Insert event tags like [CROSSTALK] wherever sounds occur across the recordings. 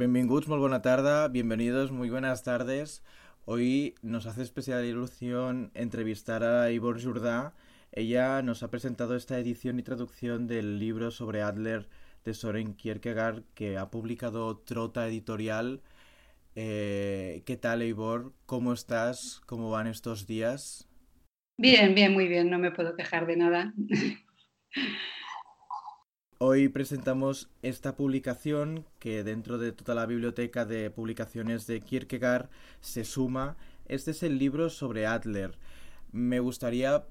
Benvinguts, molt bona tarda, bienvenidos, muy buenas tardes. Hoy nos hace especial ilusión entrevistar a Ivor Jordá. Ella nos ha presentado esta edición y traducción del libro sobre Adler de Soren Kierkegaard que ha publicado Trota Editorial. Eh, ¿Qué tal, Ivor? ¿Cómo estás? ¿Cómo van estos días? Bien, bien, muy bien, no me puedo quejar de nada. [LAUGHS] Hoy presentamos esta publicación que dentro de toda la biblioteca de publicaciones de Kierkegaard se suma. Este es el libro sobre Adler. Me gustaría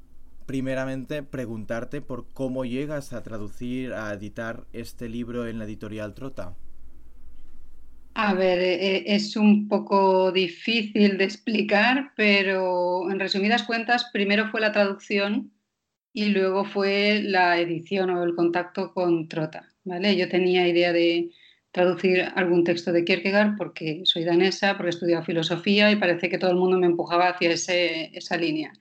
primeramente preguntarte por cómo llegas a traducir, a editar este libro en la editorial Trota. A ver, eh, eh, es un poco difícil de explicar, pero en resumidas cuentas, primero fue la traducción y luego fue la edición o el contacto con Trota. ¿vale? Yo tenía idea de traducir algún texto de Kierkegaard porque soy danesa, porque he estudiado filosofía y parece que todo el mundo me empujaba hacia ese, esa línea.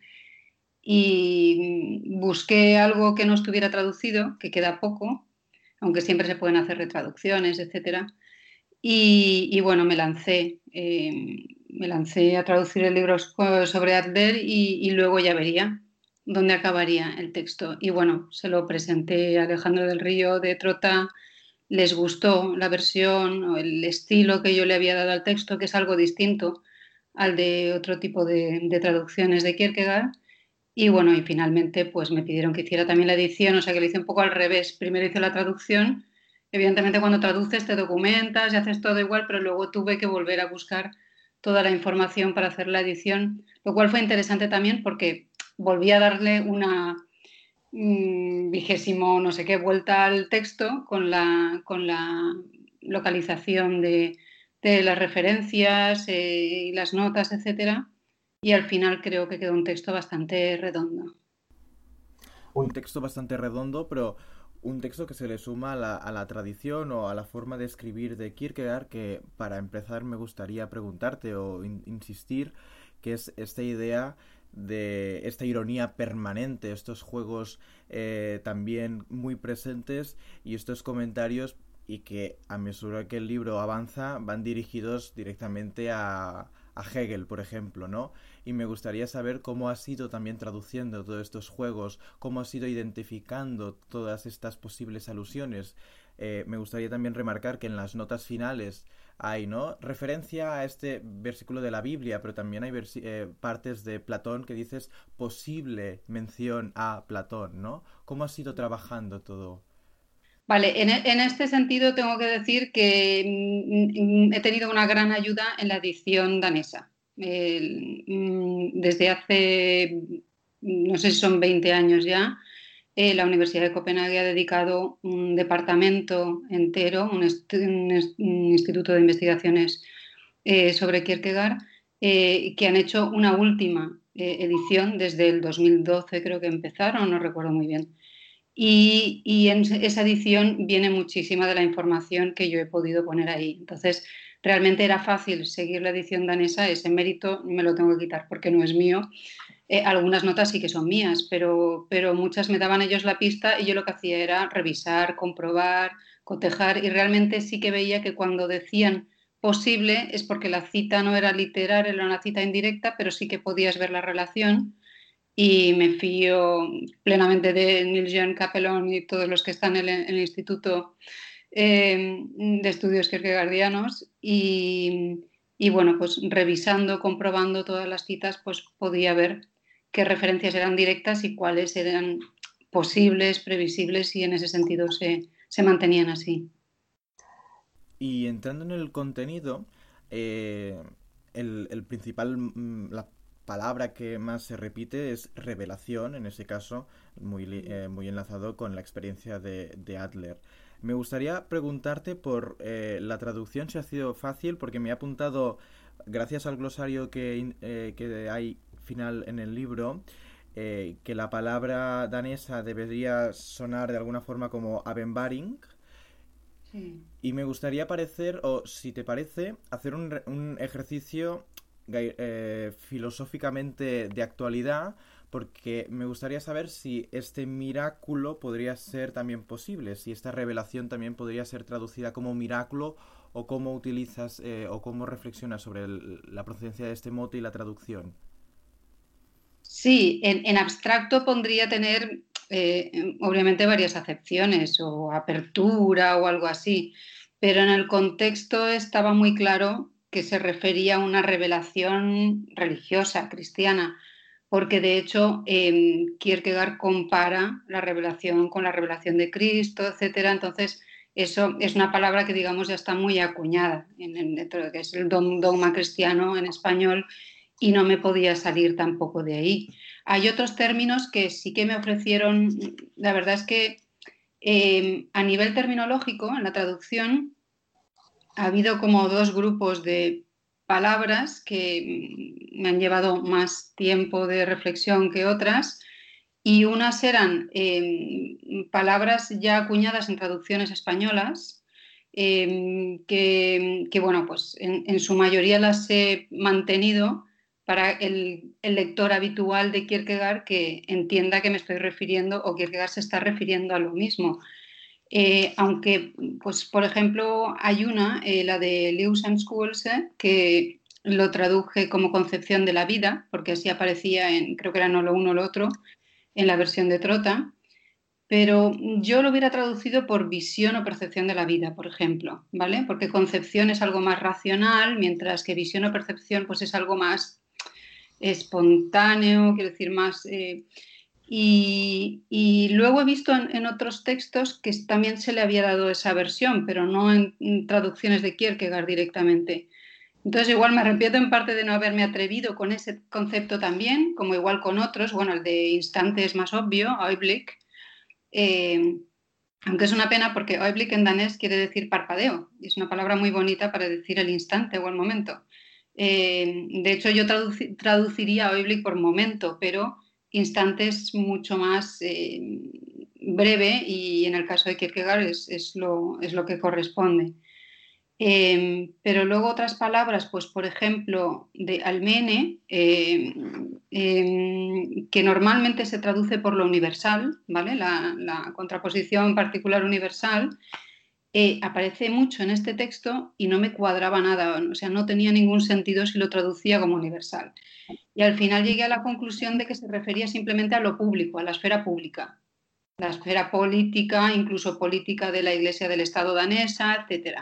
Y busqué algo que no estuviera traducido, que queda poco, aunque siempre se pueden hacer retraducciones, etc. Y, bueno, me lancé, eh, me lancé a traducir el libro sobre Adler y, y luego ya vería dónde acabaría el texto. Y bueno, se lo presenté a Alejandro del Río de Trota, les gustó la versión o el estilo que yo le había dado al texto, que es algo distinto al de otro tipo de, traducciones de Kierkegaard. Y bueno, y finalmente pues me pidieron que hiciera también la edición, o sea que lo hice un poco al revés. Primero hice la traducción. Evidentemente cuando traduces te documentas y haces todo igual, pero luego tuve que volver a buscar toda la información para hacer la edición, lo cual fue interesante también porque volví a darle una mm, vigésimo no sé qué vuelta al texto con la, con la localización de, las referencias eh, y las notas, etcétera. Y al final creo que quedó un texto bastante redondo. Un texto bastante redondo, pero un texto que se le suma a la, tradición o a la forma de escribir de Kierkegaard, que para empezar me gustaría preguntarte o insistir, que es esta idea de esta ironía permanente, estos juegos eh, también muy presentes y estos comentarios y que a mesura que el libro avanza van dirigidos directamente a, a Hegel, por ejemplo, ¿no? Y me gustaría saber cómo has ido también traduciendo todos estos juegos, cómo has ido identificando todas estas posibles alusiones. Eh, me gustaría también remarcar que en las notas finales hay, ¿no? Referencia a este versículo de la Biblia, pero también hay eh, partes de Platón que dices posible mención a Platón, ¿no? ¿Cómo has ido trabajando todo? Vale, en, e, este sentido tengo que decir que mm, mm, he tenido una gran ayuda en la edición danesa. Mm, desde hace, no sé si son 20 años ya, eh, la Universidad de Copenhague ha dedicado un departamento entero, un, instituto de investigaciones eh, sobre Kierkegaard, eh, que han hecho una última edición desde el 2012, creo que empezaron, no recuerdo muy bien. Y, y, en esa edición viene muchísima de la información que yo he podido poner ahí. Entonces, realmente era fácil seguir la edición danesa, ese mérito me lo tengo que quitar porque no es mío eh, algunas notas sí que son mías, pero, pero muchas me daban ellos la pista y yo lo que hacía era revisar, comprobar, cotejar y realmente sí que veía que cuando decían posible es porque la cita no era literal, era una cita indirecta, pero sí que podías ver la relación. Y me fío plenamente de Neil John Capelón y todos los que están en el, Instituto eh, de Estudios Kierkegaardianos. Y, y bueno, pues revisando, comprobando todas las citas, pues podía ver qué referencias eran directas y cuáles eran posibles, previsibles y en ese sentido se, mantenían así. Y entrando en el contenido, eh, el, principal, mm, la palabra que más se repite es revelación, en ese caso, muy, eh, muy enlazado con la experiencia de, Adler. Me gustaría preguntarte por eh, la traducción, si ha sido fácil, porque me he apuntado, gracias al glosario que, que hay final en el libro, eh, que la palabra danesa debería sonar de alguna forma como Abenbaring. Y me gustaría parecer, o si te parece, hacer un, ejercicio eh, filosóficamente de actualidad, porque me gustaría saber si este milagro podría ser también posible, si esta revelación también podría ser traducida como milagro o cómo utilizas eh, o cómo reflexionas sobre la procedencia de este mote y la traducción. Sí, en, abstracto pondría tener eh, obviamente varias acepciones o apertura o algo así, pero en el contexto estaba muy claro que se refería a una revelación religiosa, cristiana, porque de hecho eh, Kierkegaard compara la revelación con la revelación de Cristo, etcétera. Entonces, eso es una palabra que, digamos, ya está muy acuñada en, de lo que es el dogma cristiano en español y no me podía salir tampoco de ahí. Hay otros términos que sí que me ofrecieron, la verdad es que eh, a nivel terminológico, en la traducción, ha habido como dos grupos de palabras que me han llevado más tiempo de reflexión que otras y unas eran em, palabras ya acuñadas en traducciones españolas em, que, bueno, pues en, su mayoría las he mantenido para el, lector habitual de Kierkegaard que entienda que me estoy refiriendo o Kierkegaard se está refiriendo a lo mismo. Eh, aunque, pues, por ejemplo, hay una, eh, la de Lewis and Schulze, que lo traduje como concepción de la vida, porque así aparecía en, creo que era no lo uno o lo otro, en la versión de Trota, pero yo lo hubiera traducido por visión o percepción de la vida, por ejemplo, ¿vale? Porque concepción es algo más racional, mientras que visión o percepción pues es algo más espontáneo, quiero decir, más... Eh, y, luego he visto en, otros textos que también se le había dado esa versión, pero no en, traducciones de Kierkegaard directamente. Entonces igual me arrepiento en parte de no haberme atrevido con ese concepto también, como igual con otros. Bueno, el de instante es más obvio, Øjeblik, eh, aunque es una pena porque Øjeblik en danés quiere decir parpadeo y es una palabra muy bonita para decir el instante o el momento. Eh, de hecho, yo traduciría Øjeblik por momento, pero instantes mucho más eh, breve y en el caso de Kierkegaard es, es, lo, es lo, que corresponde. Em, pero luego otras palabras, pues por ejemplo, de Almene, em, que normalmente se traduce por lo universal, ¿vale? La contraposición particular universal, eh, aparece mucho en este texto y no me cuadraba nada, o sea, no tenía ningún sentido si lo traducía como universal. Y al final llegué a la conclusión de que se refería simplemente a lo público, a la esfera pública, la esfera política, incluso política de la Iglesia del Estado danesa, etc.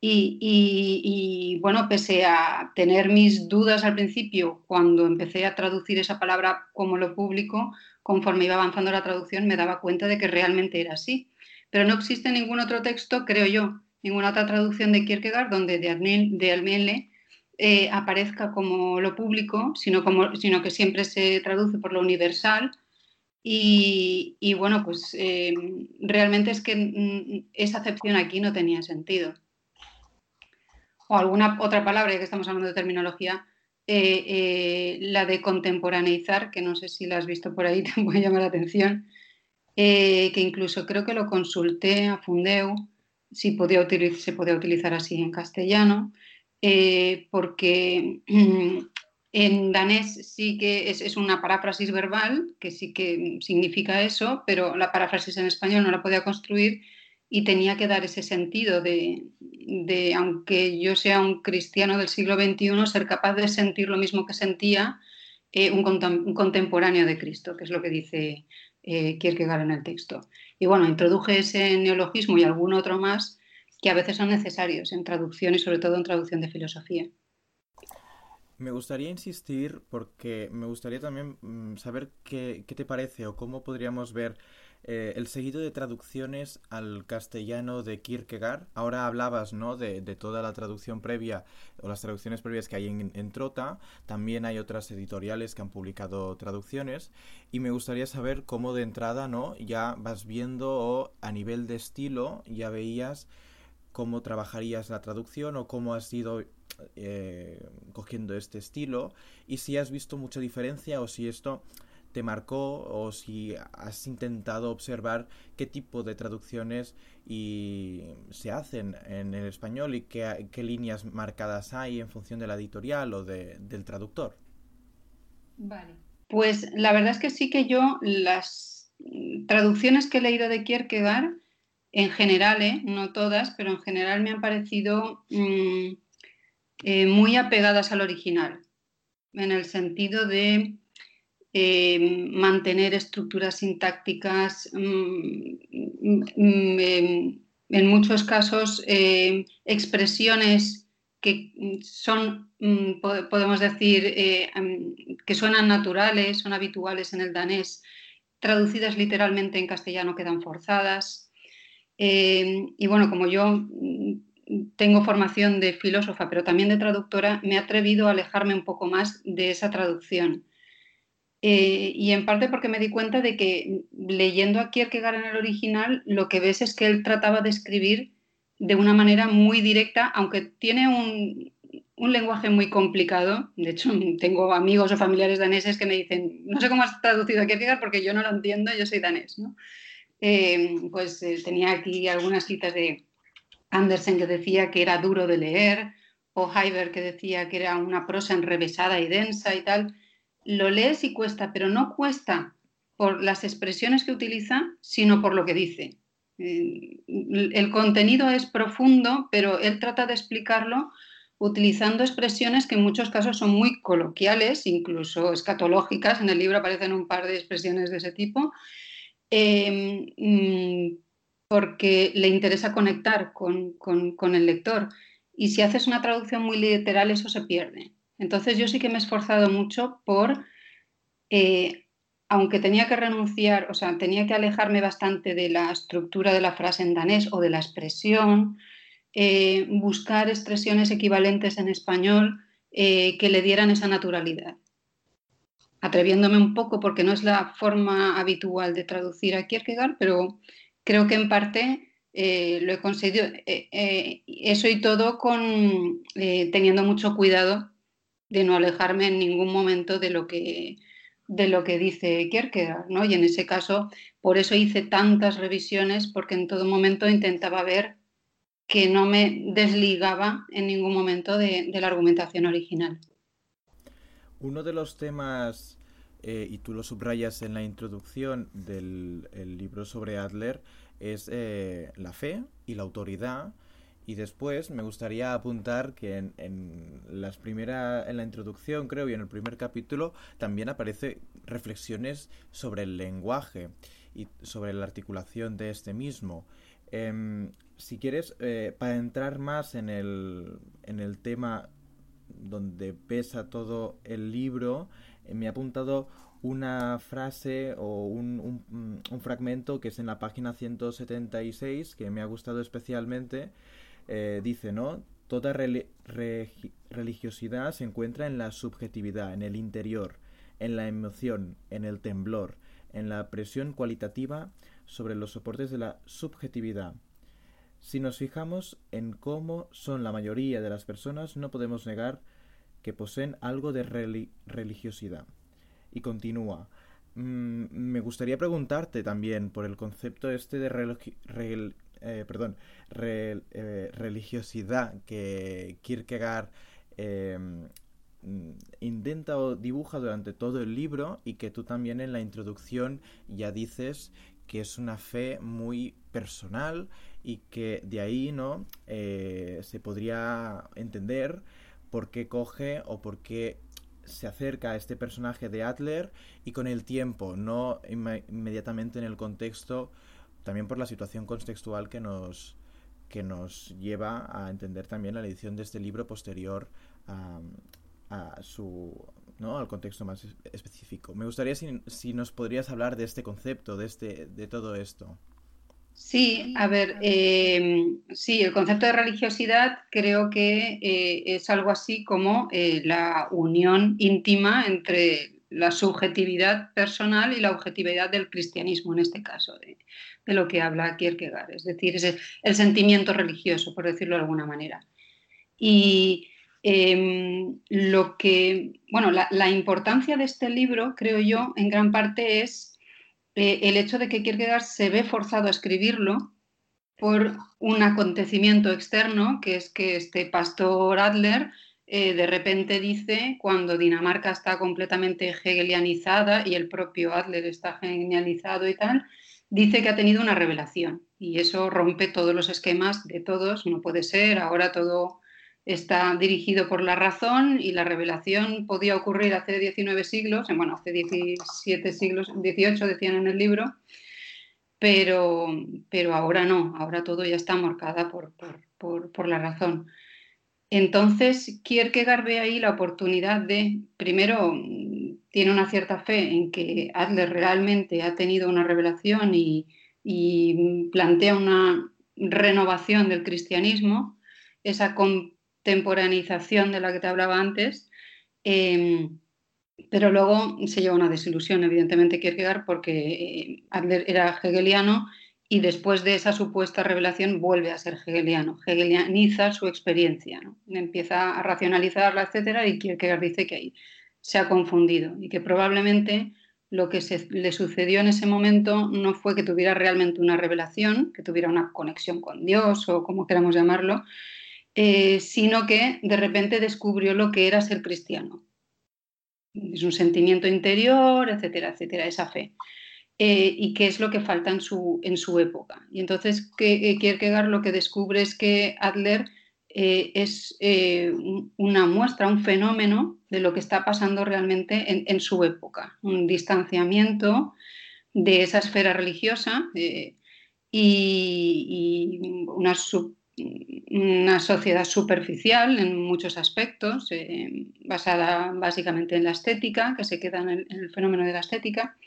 Y, y, bueno, pese a tener mis dudas al principio, cuando empecé a traducir esa palabra como lo público, conforme iba avanzando la traducción me daba cuenta de que realmente era así pero no existe ningún otro texto, creo yo, ninguna otra traducción de Kierkegaard donde de, Almele eh, aparezca como lo público, sino, como, sino que siempre se traduce por lo universal. Y, bueno, pues eh, realmente es que mm, esa acepción aquí no tenía sentido. O alguna otra palabra, ya que estamos hablando de terminología, eh, la de contemporaneizar, que no sé si la has visto por ahí, [LAUGHS] te puede llamar la atención, eh, que incluso creo que lo consulté a Fundeu si podía se podía utilizar así en castellano, eh, porque [CLEARS THROAT] en danés sí que es, una paráfrasis verbal, que sí que significa eso, pero la paráfrasis en español no la podía construir y tenía que dar ese sentido de, aunque yo sea un cristiano del siglo XXI, ser capaz de sentir lo mismo que sentía eh, un, contemporáneo de Cristo, que es lo que dice eh, Kierkegaard en el texto. Y bueno, introduje ese neologismo y algún otro más que a veces son necesarios en traducción y sobre todo en traducción de filosofía. Me gustaría insistir porque me gustaría también mm, saber qué, qué te parece o cómo podríamos ver eh, el seguido de traducciones al castellano de Kierkegaard. Ahora hablabas, ¿no? De, toda la traducción previa o las traducciones previas que hay en, Trota. También hay otras editoriales que han publicado traducciones. Y me gustaría saber cómo de entrada, ¿no? Ya vas viendo o a nivel de estilo ya veías cómo trabajarías la traducción o cómo has ido eh, cogiendo este estilo y si has visto mucha diferencia o si esto te marcó o si has intentado observar qué tipo de traducciones y se hacen en el español y qué, líneas marcadas hay en función de la editorial o del traductor. Vale. Pues la verdad es que sí que yo las traducciones que he leído de Kierkegaard en general, ¿eh? no todas, pero en general me han parecido mm, eh, muy apegadas al original, en el sentido de eh, mantener estructuras sintácticas, mm, mm, en muchos casos expresiones que son, podemos decir, que suenan naturales, son habituales en el danés, traducidas literalmente en castellano quedan forzadas. Eh, y bueno, como yo mm, tengo formación de filósofa, pero también de traductora, me he atrevido a alejarme un poco más de esa traducción. Eh, y en parte porque me di cuenta de que leyendo a Kierkegaard en el original, lo que ves es que él trataba de escribir de una manera muy directa, aunque tiene un, un lenguaje muy complicado. De hecho, [LAUGHS] tengo amigos o familiares daneses que me dicen, no sé cómo has traducido a Kierkegaard porque yo no lo entiendo, yo soy danés. ¿no? Eh, pues eh, tenía aquí algunas citas de Andersen que decía que era duro de leer, o Heiber que decía que era una prosa enrevesada y densa y tal. Lo lees y cuesta, pero no cuesta por las expresiones que utiliza, sino por lo que dice. Eh, el contenido es profundo, pero él trata de explicarlo utilizando expresiones que en muchos casos son muy coloquiales, incluso escatológicas. En el libro aparecen un par de expresiones de ese tipo Em, mm, porque le interesa conectar con, el lector. Y si haces una traducción muy literal, eso se pierde. Entonces yo sí que me he esforzado mucho por, eh, aunque tenía que renunciar, o sea, tenía que alejarme bastante de la estructura de la frase en danés o de la expresión, eh, buscar expresiones equivalentes en español eh, que le dieran esa naturalidad atreviéndome un poco porque no es la forma habitual de traducir a Kierkegaard, pero creo que en parte lo he conseguido. Eso y todo con teniendo mucho cuidado de no alejarme en ningún momento de lo que de lo que dice Kierkegaard, ¿no? Y en ese caso, por eso hice tantas revisiones, porque en todo momento intentaba ver que no me desligaba en ningún momento de la argumentación original. Uno de los temas, eh, y tú lo subrayas en la introducción del libro sobre Adler, es eh, la fe y la autoridad. Y después me gustaría apuntar que en, en, las primera, en la introducción, creo, y en el primer capítulo, también aparece reflexiones sobre el lenguaje y sobre la articulación de este mismo. Em, si quieres, eh, para entrar más en el, en el tema donde pesa todo el libro, eh, me ha apuntado una frase o un, un, fragmento que es en la página 176 que me ha gustado especialmente. Eh, dice, ¿no? Toda religiosidad se encuentra en la subjetividad, en el interior, en la emoción, en el temblor, en la presión cualitativa sobre los soportes de la subjetividad. Si nos fijamos en cómo son la mayoría de las personas, no podemos negar que poseen algo de religiosidad. Y continúa. Mm, me gustaría preguntarte también por el concepto este de eh, perdón, eh, religiosidad que Kierkegaard em, intenta o dibuja durante todo el libro y que tú también en la introducción ya dices que es una fe muy personal y que de ahí no eh, se podría entender por qué coge o por qué se acerca a este personaje de Adler y con el tiempo, no inmediatamente en el contexto, también por la situación contextual que nos, que nos lleva a entender también la edición de este libro posterior a, su ¿no? al contexto más específico. Me gustaría si, si, nos podrías hablar de este concepto, de, este, de todo esto. Sí, a ver, em, sí, el concepto de religiosidad creo que eh, es algo así como eh, la unión íntima entre la subjetividad personal y la objetividad del cristianismo, en este caso, de, lo que habla Kierkegaard, es decir, es el sentimiento religioso, por decirlo de alguna manera. Y em, lo que, bueno, la importancia de este libro, creo yo, en gran parte es eh, el hecho de que Kierkegaard se ve forzado a escribirlo por un acontecimiento externo, que es que este pastor Adler eh, de repente dice, cuando Dinamarca está completamente hegelianizada y el propio Adler está genializado y tal, dice que ha tenido una revelación y eso rompe todos los esquemas de todos, no puede ser, ahora todo está dirigido por la razón y la revelación podía ocurrir hace 19 siglos, bueno, hace 17 siglos, 18 decían en el libro, pero, pero ahora no, ahora todo ya está marcada por, por, por la razón. Entonces, Kierkegaard ve ahí la oportunidad de, primero, tiene una cierta fe en que Adler realmente ha tenido una revelación y, plantea una renovación del cristianismo, esa contemporaneización de la que te hablaba antes, em, pero luego se lleva una desilusión, evidentemente, Kierkegaard, porque eh, Adler era hegeliano y después de esa supuesta revelación vuelve a ser hegeliano, hegelianiza su experiencia, empieza a racionalizarla, etcétera, y Kierkegaard dice que ahí se ha confundido y que probablemente lo que le sucedió en ese momento no fue que tuviera realmente una revelación, que tuviera una conexión con Dios o como queramos llamarlo, eh, sino que de repente descubrió lo que era ser cristiano. Es un sentimiento interior, etcétera, etcétera, esa fe. Eh, y qué es lo que falta en su, en su época. Y entonces eh, Kierkegaard lo que descubre es que Adler eh, es una muestra, un fenómeno de lo que está pasando realmente en, su época, un distanciamiento de esa esfera religiosa y, una, una, sociedad superficial en muchos aspectos, basada básicamente en la estética, que se queda en el fenómeno de la estética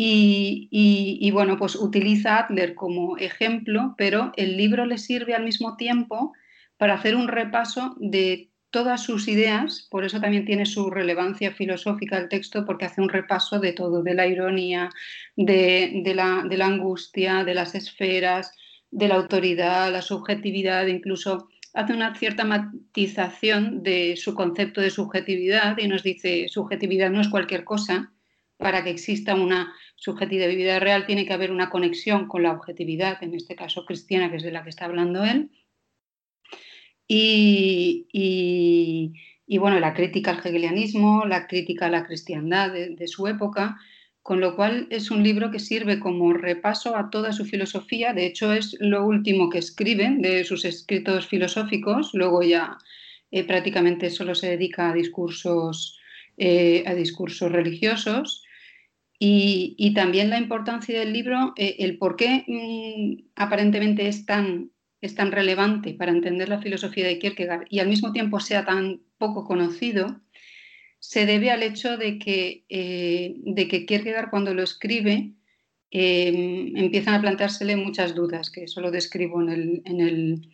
y, bueno, pues utiliza Adler como ejemplo, pero el libro le sirve al mismo tiempo para hacer un repaso de todas sus ideas, por eso también tiene su relevancia filosófica el texto, porque hace un repaso de todo, de la ironía, de, la, de la angustia, de las esferas, de la autoridad, la subjetividad, incluso hace una cierta matización de su concepto de subjetividad y nos dice, subjetividad no es cualquier cosa, para que exista una subjetividad real tiene que haber una conexión con la objetividad, en este caso cristiana, que es de la que está hablando él. Y, bueno, la crítica al hegelianismo, la crítica a la cristiandad de, su época, con lo cual es un libro que sirve como repaso a toda su filosofía. De hecho, es lo último que escribe de sus escritos filosóficos. Luego ya eh, prácticamente solo se dedica a discursos, eh, a discursos religiosos. Y, también la importancia del libro, eh, el por qué mm, aparentemente es tan, es tan relevante para entender la filosofía de Kierkegaard y al mismo tiempo sea tan poco conocido, se debe al hecho de que, eh, de que Kierkegaard cuando lo escribe em, empiezan a planteársele muchas dudas, que eso lo describo en, el, en, el,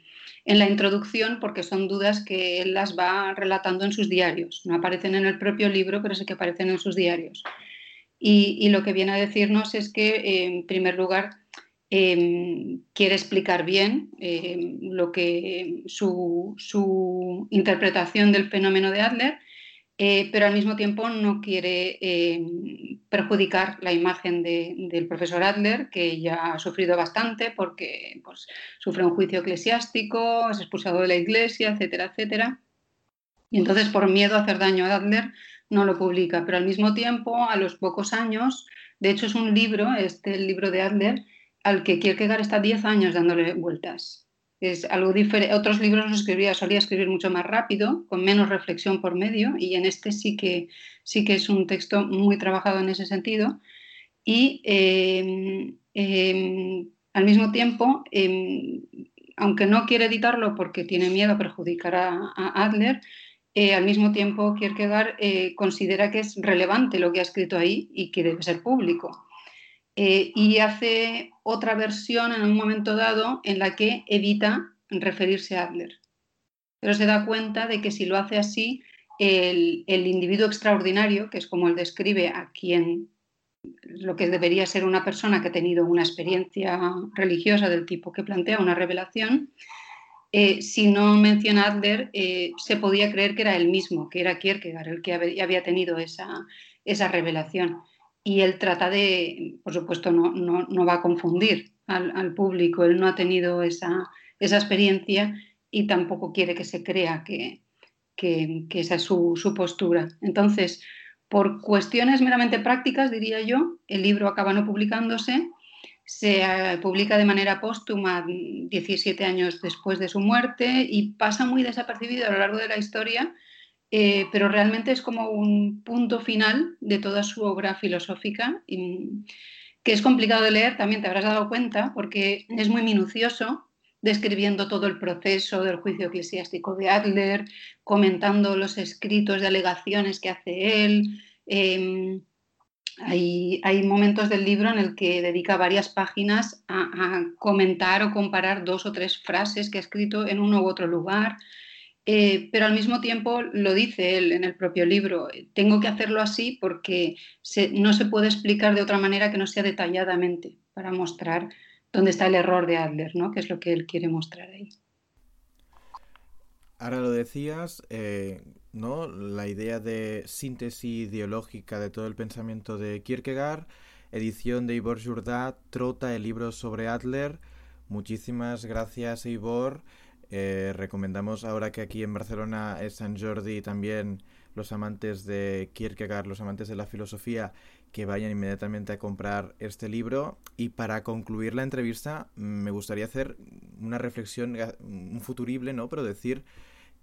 en la introducción porque son dudas que él las va relatando en sus diarios. No aparecen en el propio libro, pero sí que aparecen en sus diarios. Y, lo que viene a decirnos es que, en primer lugar, em, quiere explicar bien em, lo que su, interpretación del fenómeno de Adler, eh, pero al mismo tiempo no quiere em, perjudicar la imagen del profesor Adler, que ya ha sufrido bastante porque pues, sufre un juicio eclesiástico, es expulsado de la iglesia, etcétera, etcétera. Y entonces, por miedo a hacer daño a Adler, no lo publica, pero al mismo tiempo, a los pocos años, de hecho es un libro, este el libro de Adler, al que Kierkegaard está 10 años dándole vueltas. Es algo diferente. Otros libros los escribía, solía escribir mucho más rápido, con menos reflexión por medio, y en este sí que, sí que es un texto muy trabajado en ese sentido. Y em, em, al mismo tiempo, em, aunque no quiere editarlo porque tiene miedo a perjudicar a Adler, eh, al mismo tiempo Kierkegaard eh, considera que es relevante lo que ha escrito ahí y que debe ser público. Eh, y hace otra versión en un momento dado en la que evita referirse a Adler. Pero se da cuenta de que si lo hace así, el, el individuo extraordinario, que es como él describe a quien lo que debería ser una persona que ha tenido una experiencia religiosa del tipo que plantea una revelación, eh, si no menciona Adler, eh, se podía creer que era él mismo, que era Kierkegaard el que había tenido esa, esa revelación. Y él trata de, por supuesto, no, no, va a confundir al, público, él no ha tenido esa, esa, experiencia y tampoco quiere que se crea que, que, esa es su, su, postura. Entonces, por cuestiones meramente prácticas, diría yo, el libro acaba no publicándose se eh, publica de manera póstuma 17 años después de su muerte y pasa muy desapercibido a lo largo de la historia, eh, pero realmente es como un punto final de toda su obra filosófica, que es complicado de leer, también te habrás dado cuenta, porque es muy minucioso, describiendo todo el proceso del juicio eclesiástico de Adler, comentando los escritos de alegaciones que hace él. Em, hay, momentos del libro en el que dedica varias páginas a, comentar o comparar dos o tres frases que ha escrito en uno u otro lugar, eh, pero al mismo tiempo lo dice él en el propio libro, tengo que hacerlo así porque no se puede explicar de otra manera que no sea detalladamente para mostrar dónde está el error de Adler, ¿no? que es lo que él quiere mostrar ahí. Ahora lo decías, eh, ¿no? La idea de síntesis ideológica de todo el pensamiento de Kierkegaard, edición de Ivor Jourdá, trota el libro sobre Adler. Muchísimas gracias, Ivor. Eh, recomendamos ahora que aquí en Barcelona es San Jordi también los amantes de Kierkegaard, los amantes de la filosofía, que vayan inmediatamente a comprar este libro. Y para concluir la entrevista, me gustaría hacer una reflexión, un futurible, ¿no? Pero decir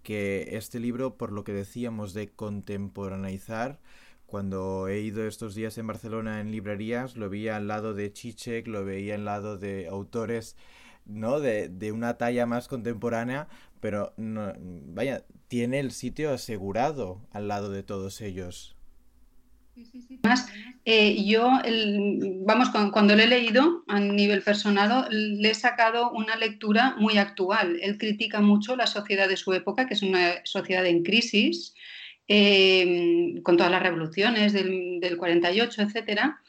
que este libro, por lo que decíamos de contemporaneizar, cuando he ido estos días en Barcelona en librerías, lo veía al lado de Chichek, lo veía al lado de autores ¿no? De, de una talla más contemporánea, pero no, vaya, tiene el sitio asegurado al lado de todos ellos. Además, eh, yo, vamos, cuando, lo he leído a nivel personal, le he sacado una lectura muy actual. Él critica mucho la sociedad de su época, que es una sociedad en crisis, eh, con todas las revoluciones del, del 48, etcétera.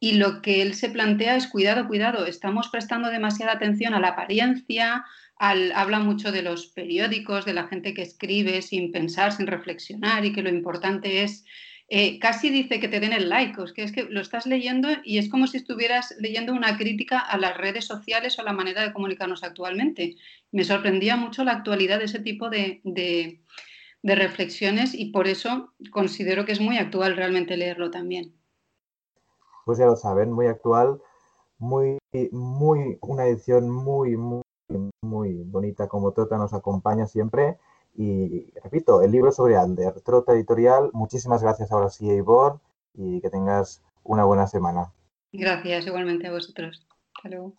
Y lo que él se plantea es, cuidado, cuidado, estamos prestando demasiada atención a la apariencia, al, habla mucho de los periódicos, de la gente que escribe sin pensar, sin reflexionar y que lo importante es eh, casi dice que te den el like, es que es que lo estás leyendo y es como si estuvieras leyendo una crítica a las redes sociales o a la manera de comunicarnos actualmente. Me sorprendía mucho la actualidad de ese tipo de, de, reflexiones y por eso considero que es muy actual realmente leerlo también. Pues ya lo saben, muy actual, muy, muy, una edición muy, muy, muy bonita como Tota nos acompaña siempre y repito, el libro sobre Ander, Trota Editorial. Muchísimas gracias ahora sí, Ivor, y que tengas una buena semana. Gracias, igualmente a vosotros. Hasta luego.